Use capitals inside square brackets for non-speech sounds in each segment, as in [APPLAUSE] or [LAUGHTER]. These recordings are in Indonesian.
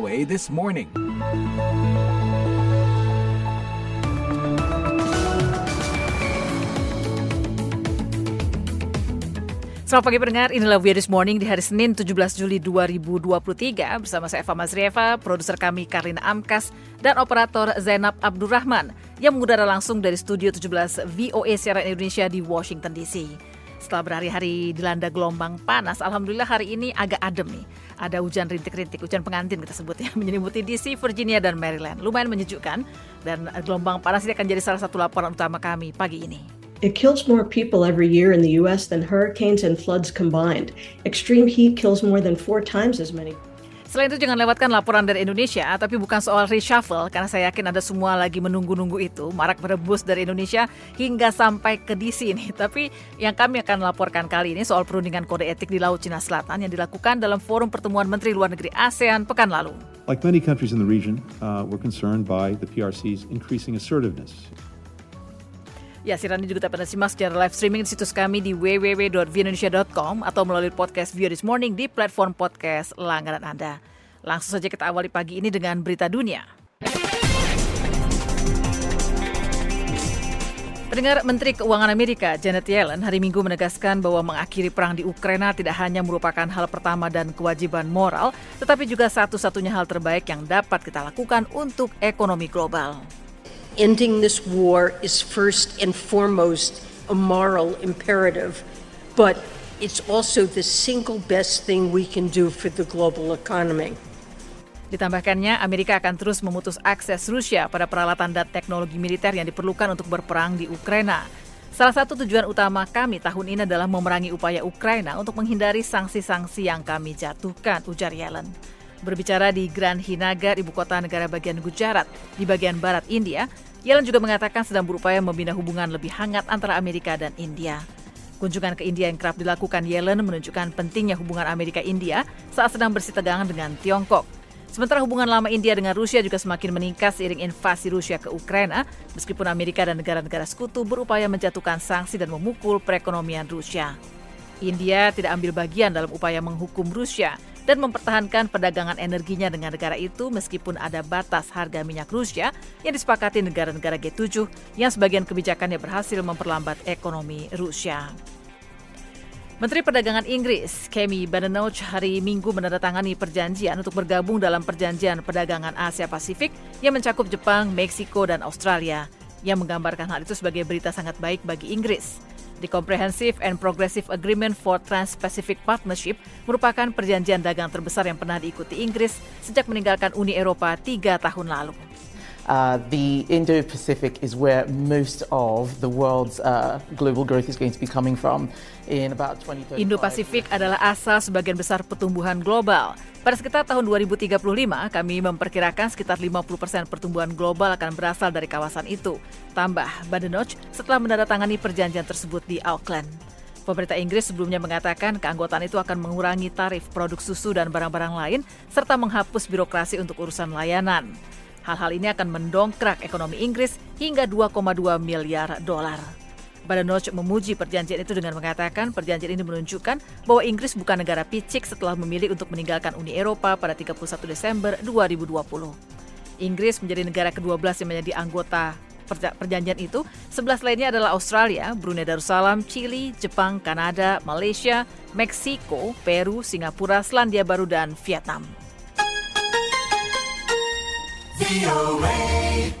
VOA This Morning. Selamat pagi pendengar, inilah We This Morning di hari Senin 17 Juli 2023 bersama saya Eva Mazrieva, produser kami Karlina Amkas, dan operator Zainab Abdurrahman yang mengudara langsung dari Studio 17 VOA Siaran Indonesia di Washington DC. Setelah berhari-hari dilanda gelombang panas, Alhamdulillah hari ini agak adem nih. Ada hujan rintik-rintik, hujan pengantin kita sebutnya, [LAUGHS] menyelimuti DC, Virginia, dan Maryland. Lumayan menyejukkan, dan gelombang panas ini akan jadi salah satu laporan utama kami pagi ini. It kills more people every year in the U.S. than hurricanes and floods combined. Extreme heat kills more than four times as many. Selain itu jangan lewatkan laporan dari Indonesia, tapi bukan soal reshuffle, karena saya yakin ada semua lagi menunggu-nunggu itu, marak berebus dari Indonesia hingga sampai ke DC ini. [LAUGHS] Tapi yang kami akan laporkan kali ini soal perundingan kode etik di Laut Cina Selatan yang dilakukan dalam forum pertemuan Menteri Luar Negeri ASEAN pekan lalu. Like many countries in the region, uh, we're concerned by the PRC's increasing assertiveness Ya, siaran ini juga dapat simak secara live streaming di situs kami di www.vindonesia.com atau melalui podcast View This Morning di platform podcast langganan Anda. Langsung saja kita awali pagi ini dengan berita dunia. Pendengar Menteri Keuangan Amerika Janet Yellen hari Minggu menegaskan bahwa mengakhiri perang di Ukraina tidak hanya merupakan hal pertama dan kewajiban moral, tetapi juga satu-satunya hal terbaik yang dapat kita lakukan untuk ekonomi global ending this war is first and foremost a moral imperative, but it's also the single best thing we can do for the global economy. Ditambahkannya, Amerika akan terus memutus akses Rusia pada peralatan dan teknologi militer yang diperlukan untuk berperang di Ukraina. Salah satu tujuan utama kami tahun ini adalah memerangi upaya Ukraina untuk menghindari sanksi-sanksi yang kami jatuhkan, ujar Yellen. Berbicara di Grand Hinagar, ibu kota negara bagian Gujarat, di bagian barat India, Yellen juga mengatakan sedang berupaya membina hubungan lebih hangat antara Amerika dan India. Kunjungan ke India yang kerap dilakukan Yellen menunjukkan pentingnya hubungan Amerika-India saat sedang bersih tegangan dengan Tiongkok. Sementara hubungan lama India dengan Rusia juga semakin meningkat seiring invasi Rusia ke Ukraina, meskipun Amerika dan negara-negara sekutu berupaya menjatuhkan sanksi dan memukul perekonomian Rusia. India tidak ambil bagian dalam upaya menghukum Rusia dan mempertahankan perdagangan energinya dengan negara itu meskipun ada batas harga minyak Rusia yang disepakati negara-negara G7 yang sebagian kebijakannya berhasil memperlambat ekonomi Rusia. Menteri Perdagangan Inggris, Kemi Badenoch, hari Minggu menandatangani perjanjian untuk bergabung dalam Perjanjian Perdagangan Asia Pasifik yang mencakup Jepang, Meksiko, dan Australia, yang menggambarkan hal itu sebagai berita sangat baik bagi Inggris. The Comprehensive and Progressive Agreement for Trans-Pacific Partnership merupakan perjanjian dagang terbesar yang pernah diikuti Inggris sejak meninggalkan Uni Eropa tiga tahun lalu. Uh, the Indo-Pacific is where most of the world's uh, global growth is going to be coming from. In about Indo-Pasifik adalah asal sebagian besar pertumbuhan global. Pada sekitar tahun 2035, kami memperkirakan sekitar 50% pertumbuhan global akan berasal dari kawasan itu. Tambah Badenoch setelah menandatangani perjanjian tersebut di Auckland. Pemerintah Inggris sebelumnya mengatakan keanggotaan itu akan mengurangi tarif produk susu dan barang-barang lain, serta menghapus birokrasi untuk urusan layanan. Hal-hal ini akan mendongkrak ekonomi Inggris hingga 2,2 miliar dolar. Badenoch memuji perjanjian itu dengan mengatakan perjanjian ini menunjukkan bahwa Inggris bukan negara picik setelah memilih untuk meninggalkan Uni Eropa pada 31 Desember 2020. Inggris menjadi negara ke-12 yang menjadi anggota perjanjian itu. 11 lainnya adalah Australia, Brunei Darussalam, Chili, Jepang, Kanada, Malaysia, Meksiko, Peru, Singapura, Selandia Baru, dan Vietnam.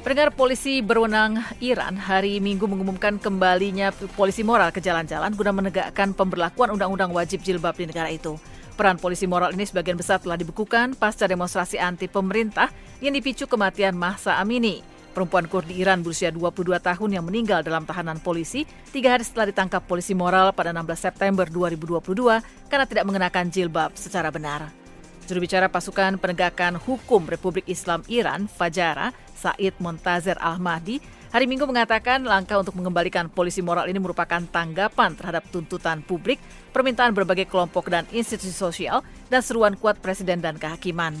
Pendengar polisi berwenang Iran hari Minggu mengumumkan kembalinya polisi moral ke jalan-jalan guna menegakkan pemberlakuan undang-undang wajib jilbab di negara itu. Peran polisi moral ini sebagian besar telah dibekukan pasca demonstrasi anti pemerintah yang dipicu kematian Mahsa Amini. Perempuan Kurdi Iran berusia 22 tahun yang meninggal dalam tahanan polisi tiga hari setelah ditangkap polisi moral pada 16 September 2022 karena tidak mengenakan jilbab secara benar. Juru bicara pasukan penegakan hukum Republik Islam Iran, Fajara, Said Montazer Al-Mahdi, hari Minggu mengatakan langkah untuk mengembalikan polisi moral ini merupakan tanggapan terhadap tuntutan publik, permintaan berbagai kelompok dan institusi sosial, dan seruan kuat presiden dan kehakiman.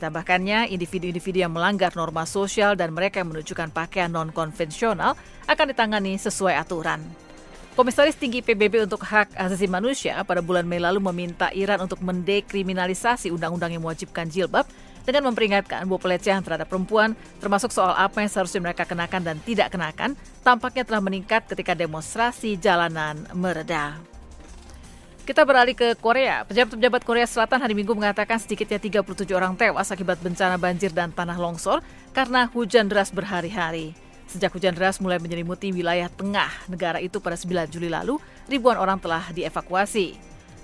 Ditambahkannya, individu-individu yang melanggar norma sosial dan mereka yang menunjukkan pakaian non-konvensional akan ditangani sesuai aturan. Komisaris Tinggi PBB untuk Hak Asasi Manusia pada bulan Mei lalu meminta Iran untuk mendekriminalisasi undang-undang yang mewajibkan jilbab dengan memperingatkan bahwa pelecehan terhadap perempuan, termasuk soal apa yang seharusnya mereka kenakan dan tidak kenakan, tampaknya telah meningkat ketika demonstrasi jalanan mereda. Kita beralih ke Korea. Pejabat-pejabat Korea Selatan hari Minggu mengatakan sedikitnya 37 orang tewas akibat bencana banjir dan tanah longsor karena hujan deras berhari-hari. Sejak hujan deras mulai menyelimuti wilayah tengah negara itu pada 9 Juli lalu, ribuan orang telah dievakuasi.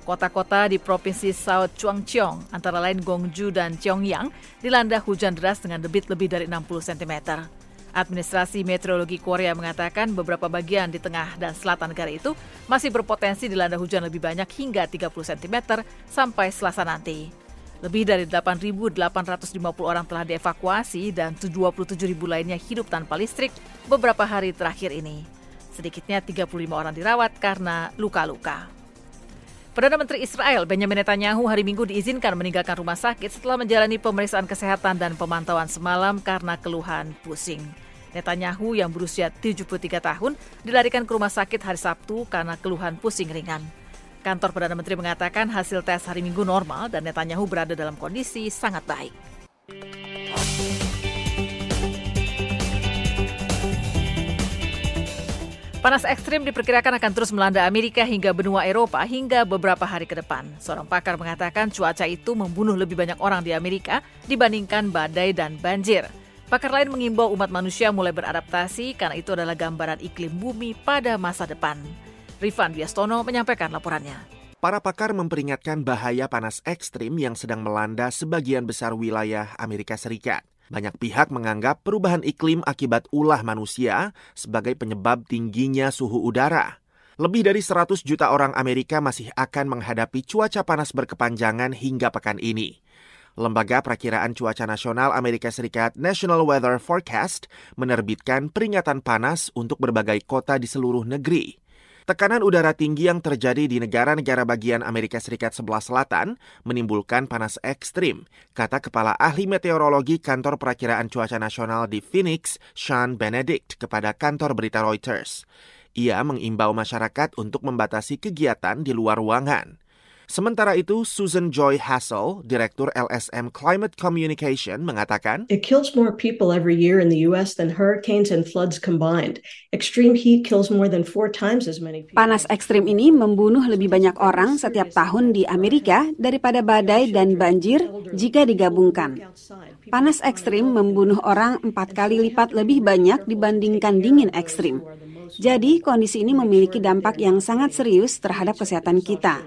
Kota-kota di Provinsi South Chungcheong, antara lain Gongju dan Cheongyang, dilanda hujan deras dengan debit lebih dari 60 cm. Administrasi Meteorologi Korea mengatakan beberapa bagian di tengah dan selatan negara itu masih berpotensi dilanda hujan lebih banyak hingga 30 cm sampai Selasa nanti. Lebih dari 8.850 orang telah dievakuasi dan 27.000 lainnya hidup tanpa listrik beberapa hari terakhir ini. Sedikitnya 35 orang dirawat karena luka-luka. Perdana Menteri Israel Benjamin Netanyahu hari Minggu diizinkan meninggalkan rumah sakit setelah menjalani pemeriksaan kesehatan dan pemantauan semalam karena keluhan pusing. Netanyahu yang berusia 73 tahun dilarikan ke rumah sakit hari Sabtu karena keluhan pusing ringan. Kantor Perdana Menteri mengatakan hasil tes hari Minggu normal dan Netanyahu berada dalam kondisi sangat baik. Panas ekstrim diperkirakan akan terus melanda Amerika hingga benua Eropa hingga beberapa hari ke depan. Seorang pakar mengatakan cuaca itu membunuh lebih banyak orang di Amerika dibandingkan badai dan banjir. Pakar lain mengimbau umat manusia mulai beradaptasi karena itu adalah gambaran iklim bumi pada masa depan. Rifan Biastono menyampaikan laporannya. Para pakar memperingatkan bahaya panas ekstrim yang sedang melanda sebagian besar wilayah Amerika Serikat. Banyak pihak menganggap perubahan iklim akibat ulah manusia sebagai penyebab tingginya suhu udara. Lebih dari 100 juta orang Amerika masih akan menghadapi cuaca panas berkepanjangan hingga pekan ini. Lembaga Perakiraan Cuaca Nasional Amerika Serikat National Weather Forecast menerbitkan peringatan panas untuk berbagai kota di seluruh negeri. Tekanan udara tinggi yang terjadi di negara-negara bagian Amerika Serikat sebelah selatan menimbulkan panas ekstrim, kata Kepala Ahli Meteorologi Kantor Perakiraan Cuaca Nasional di Phoenix, Sean Benedict, kepada kantor berita Reuters. Ia mengimbau masyarakat untuk membatasi kegiatan di luar ruangan. Sementara itu, Susan Joy Hassel, Direktur LSM Climate Communication, mengatakan, It kills more people every year in the U.S. than hurricanes and floods combined. Extreme heat kills more than four times as many people. Panas ekstrim ini membunuh lebih banyak orang setiap tahun di Amerika daripada badai dan banjir jika digabungkan. Panas ekstrim membunuh orang empat kali lipat lebih banyak dibandingkan dingin ekstrim. Jadi, kondisi ini memiliki dampak yang sangat serius terhadap kesehatan kita.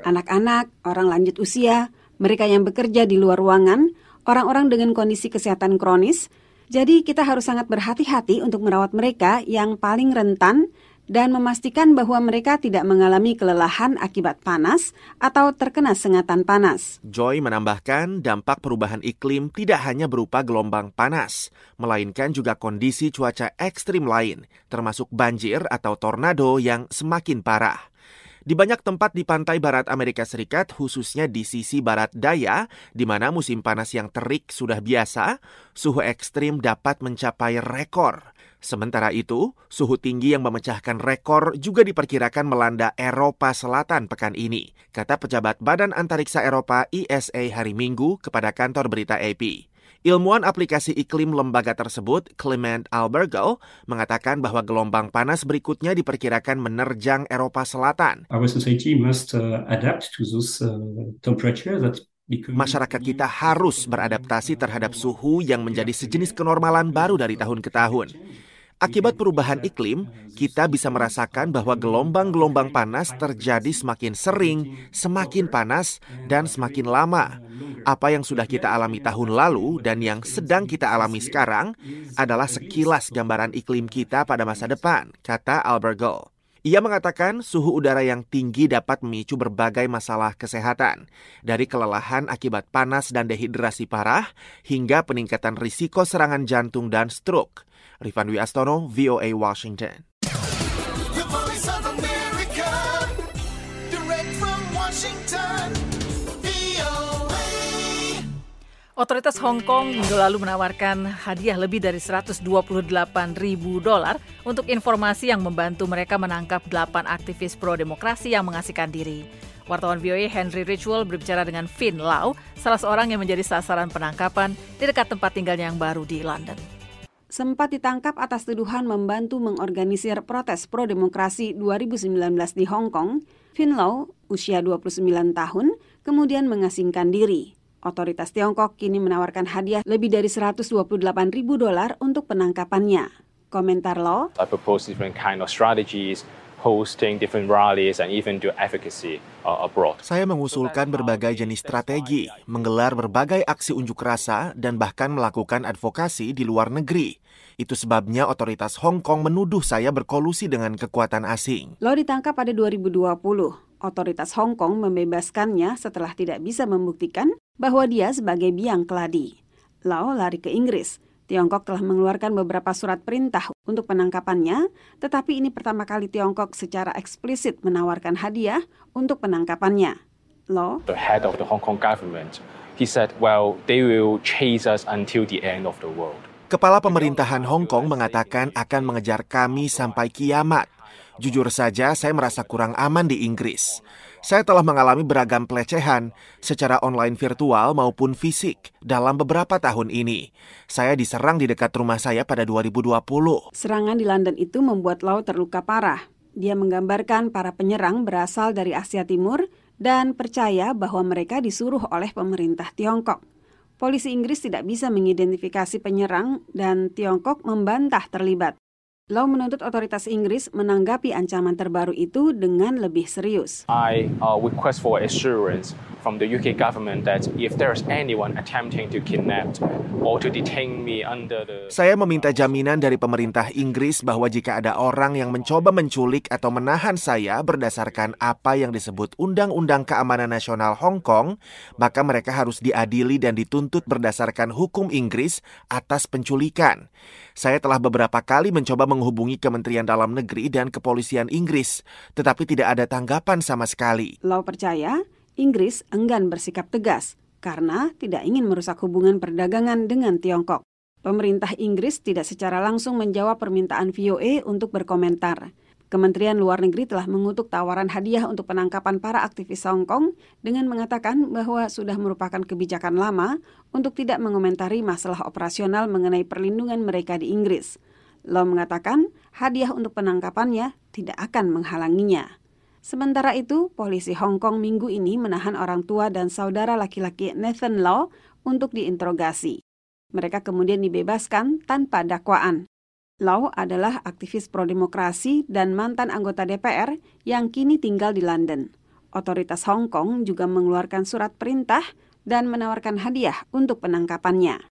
Anak-anak, orang lanjut usia, mereka yang bekerja di luar ruangan, orang-orang dengan kondisi kesehatan kronis. Jadi, kita harus sangat berhati-hati untuk merawat mereka yang paling rentan dan memastikan bahwa mereka tidak mengalami kelelahan akibat panas atau terkena sengatan panas. Joy menambahkan dampak perubahan iklim tidak hanya berupa gelombang panas, melainkan juga kondisi cuaca ekstrim lain, termasuk banjir atau tornado yang semakin parah. Di banyak tempat di pantai barat Amerika Serikat, khususnya di sisi barat daya, di mana musim panas yang terik sudah biasa, suhu ekstrim dapat mencapai rekor. Sementara itu, suhu tinggi yang memecahkan rekor juga diperkirakan melanda Eropa Selatan pekan ini, kata pejabat Badan Antariksa Eropa ESA hari Minggu kepada kantor berita AP. Ilmuwan aplikasi iklim lembaga tersebut, Clement Albergo, mengatakan bahwa gelombang panas berikutnya diperkirakan menerjang Eropa Selatan. Our society must uh, adapt to those uh, temperature that Masyarakat kita harus beradaptasi terhadap suhu yang menjadi sejenis kenormalan baru dari tahun ke tahun. Akibat perubahan iklim, kita bisa merasakan bahwa gelombang-gelombang panas terjadi semakin sering, semakin panas, dan semakin lama. Apa yang sudah kita alami tahun lalu dan yang sedang kita alami sekarang adalah sekilas gambaran iklim kita pada masa depan, kata Albert Gold. Ia mengatakan suhu udara yang tinggi dapat memicu berbagai masalah kesehatan, dari kelelahan akibat panas dan dehidrasi parah hingga peningkatan risiko serangan jantung dan stroke. Rifan Astono, VOA Washington. Otoritas Hong Kong minggu lalu menawarkan hadiah lebih dari 128 ribu dolar untuk informasi yang membantu mereka menangkap 8 aktivis pro-demokrasi yang mengasihkan diri. Wartawan VOA Henry Ritual berbicara dengan Finn Lau, salah seorang yang menjadi sasaran penangkapan di dekat tempat tinggalnya yang baru di London. Sempat ditangkap atas tuduhan membantu mengorganisir protes pro-demokrasi 2019 di Hong Kong, Finn Lau, usia 29 tahun, kemudian mengasingkan diri. Otoritas Tiongkok kini menawarkan hadiah lebih dari 128 ribu dolar untuk penangkapannya. Komentar Lau, I propose different kind of strategies hosting different rallies and even do advocacy uh, abroad. Saya mengusulkan berbagai jenis strategi, menggelar berbagai aksi unjuk rasa, dan bahkan melakukan advokasi di luar negeri. Itu sebabnya otoritas Hong Kong menuduh saya berkolusi dengan kekuatan asing. Lo ditangkap pada 2020. Otoritas Hong Kong membebaskannya setelah tidak bisa membuktikan bahwa dia sebagai biang keladi. Lau lari ke Inggris. Tiongkok telah mengeluarkan beberapa surat perintah untuk penangkapannya, tetapi ini pertama kali Tiongkok secara eksplisit menawarkan hadiah untuk penangkapannya. Lo, The head of the Hong Kong government, he said, well, they will chase us until the end of the world. Kepala pemerintahan Hong Kong mengatakan akan mengejar kami sampai kiamat. Jujur saja, saya merasa kurang aman di Inggris. Saya telah mengalami beragam pelecehan secara online virtual maupun fisik dalam beberapa tahun ini. Saya diserang di dekat rumah saya pada 2020. serangan di London itu membuat Lau terluka parah. Dia menggambarkan para penyerang berasal dari Asia Timur dan percaya bahwa mereka disuruh oleh pemerintah Tiongkok. Polisi Inggris tidak bisa mengidentifikasi penyerang dan Tiongkok membantah terlibat. Lau menuntut otoritas Inggris menanggapi ancaman terbaru itu dengan lebih serius. I uh, request for assurance from the UK government that if there's anyone attempting to kidnap or to detain me under the Saya meminta jaminan dari pemerintah Inggris bahwa jika ada orang yang mencoba menculik atau menahan saya berdasarkan apa yang disebut Undang-Undang Keamanan Nasional Hong Kong, maka mereka harus diadili dan dituntut berdasarkan hukum Inggris atas penculikan. Saya telah beberapa kali mencoba menghubungi Kementerian Dalam Negeri dan Kepolisian Inggris, tetapi tidak ada tanggapan sama sekali. Lau percaya Inggris enggan bersikap tegas karena tidak ingin merusak hubungan perdagangan dengan Tiongkok. Pemerintah Inggris tidak secara langsung menjawab permintaan VOA untuk berkomentar. Kementerian Luar Negeri telah mengutuk tawaran hadiah untuk penangkapan para aktivis Hong Kong dengan mengatakan bahwa sudah merupakan kebijakan lama untuk tidak mengomentari masalah operasional mengenai perlindungan mereka di Inggris. Lau mengatakan hadiah untuk penangkapannya tidak akan menghalanginya. Sementara itu, polisi Hong Kong minggu ini menahan orang tua dan saudara laki-laki Nathan Law untuk diinterogasi. Mereka kemudian dibebaskan tanpa dakwaan. Lau adalah aktivis pro-demokrasi dan mantan anggota DPR yang kini tinggal di London. Otoritas Hong Kong juga mengeluarkan surat perintah dan menawarkan hadiah untuk penangkapannya.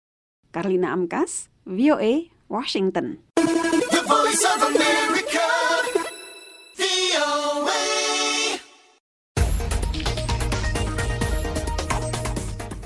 Karlina Amkas, VOA, Washington. The voice of America, VOA.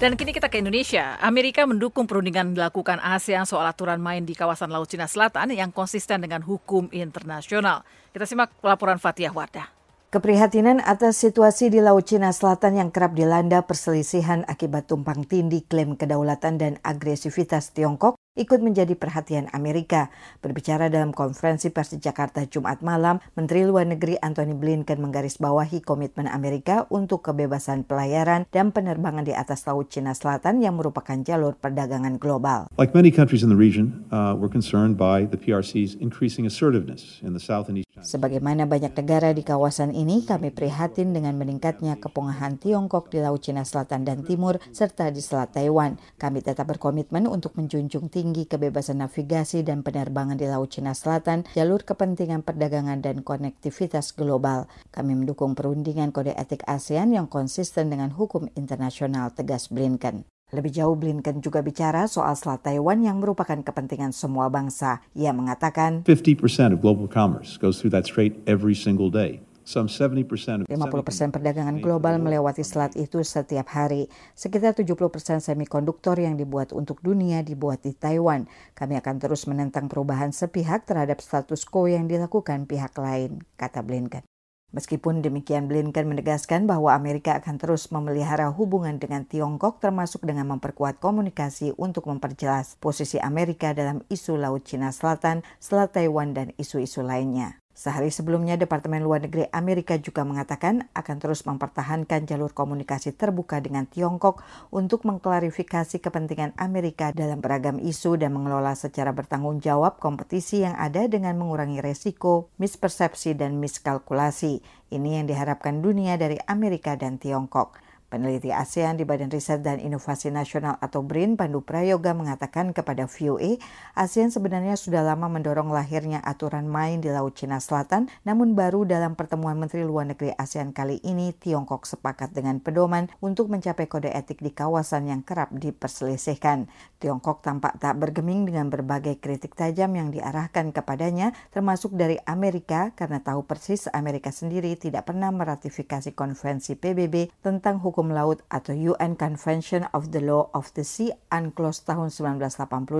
Dan kini kita ke Indonesia. Amerika mendukung perundingan dilakukan ASEAN soal aturan main di kawasan Laut Cina Selatan yang konsisten dengan hukum internasional. Kita simak laporan Fatihah Wardah. Keprihatinan atas situasi di Laut Cina Selatan yang kerap dilanda perselisihan akibat tumpang tindih klaim kedaulatan dan agresivitas Tiongkok ikut menjadi perhatian Amerika. Berbicara dalam konferensi pers di Jakarta Jumat malam, Menteri Luar Negeri Antony Blinken menggarisbawahi komitmen Amerika untuk kebebasan pelayaran dan penerbangan di atas Laut Cina Selatan yang merupakan jalur perdagangan global. Like many countries in the region, uh, we're concerned by the PRC's increasing assertiveness in the South and East China. Sebagaimana banyak negara di kawasan ini, kami prihatin dengan meningkatnya kepungahan Tiongkok di Laut Cina Selatan dan Timur serta di Selat Taiwan. Kami tetap berkomitmen untuk menjunjung tinggi kebebasan navigasi dan penerbangan di Laut Cina Selatan, jalur kepentingan perdagangan dan konektivitas global. Kami mendukung perundingan kode etik ASEAN yang konsisten dengan hukum internasional, tegas Blinken. Lebih jauh Blinken juga bicara soal Selat Taiwan yang merupakan kepentingan semua bangsa. Ia mengatakan 50% of global commerce goes through that strait every single day. Some 70% of 50% perdagangan global melewati selat itu setiap hari. Sekitar 70% semikonduktor yang dibuat untuk dunia dibuat di Taiwan. Kami akan terus menentang perubahan sepihak terhadap status quo yang dilakukan pihak lain, kata Blinken. Meskipun demikian, Blinken menegaskan bahwa Amerika akan terus memelihara hubungan dengan Tiongkok termasuk dengan memperkuat komunikasi untuk memperjelas posisi Amerika dalam isu Laut Cina Selatan, Selat Taiwan, dan isu-isu lainnya. Sehari sebelumnya, Departemen Luar Negeri Amerika juga mengatakan akan terus mempertahankan jalur komunikasi terbuka dengan Tiongkok untuk mengklarifikasi kepentingan Amerika dalam beragam isu dan mengelola secara bertanggung jawab kompetisi yang ada dengan mengurangi resiko, mispersepsi, dan miskalkulasi. Ini yang diharapkan dunia dari Amerika dan Tiongkok. Peneliti ASEAN di Badan Riset dan Inovasi Nasional atau BRIN, Pandu Prayoga mengatakan kepada VOA, ASEAN sebenarnya sudah lama mendorong lahirnya aturan main di Laut Cina Selatan, namun baru dalam pertemuan Menteri Luar Negeri ASEAN kali ini, Tiongkok sepakat dengan pedoman untuk mencapai kode etik di kawasan yang kerap diperselisihkan. Tiongkok tampak tak bergeming dengan berbagai kritik tajam yang diarahkan kepadanya, termasuk dari Amerika, karena tahu persis Amerika sendiri tidak pernah meratifikasi konvensi PBB tentang hukum Hukum Laut atau UN Convention of the Law of the Sea UNCLOS tahun 1982.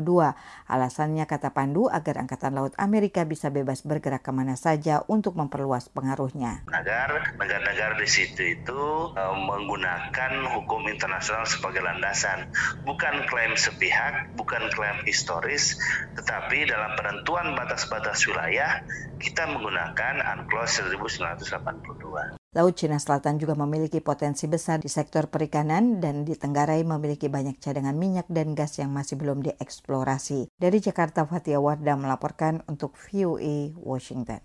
Alasannya kata Pandu agar Angkatan Laut Amerika bisa bebas bergerak ke mana saja untuk memperluas pengaruhnya. Agar negara-negara di situ itu uh, menggunakan hukum internasional sebagai landasan, bukan klaim sepihak, bukan klaim historis, tetapi dalam penentuan batas-batas wilayah kita menggunakan UNCLOS 1982. Laut Cina Selatan juga memiliki potensi besar di sektor perikanan dan di Tenggarai memiliki banyak cadangan minyak dan gas yang masih belum dieksplorasi. Dari Jakarta, Fatia Wardah melaporkan untuk VOA Washington.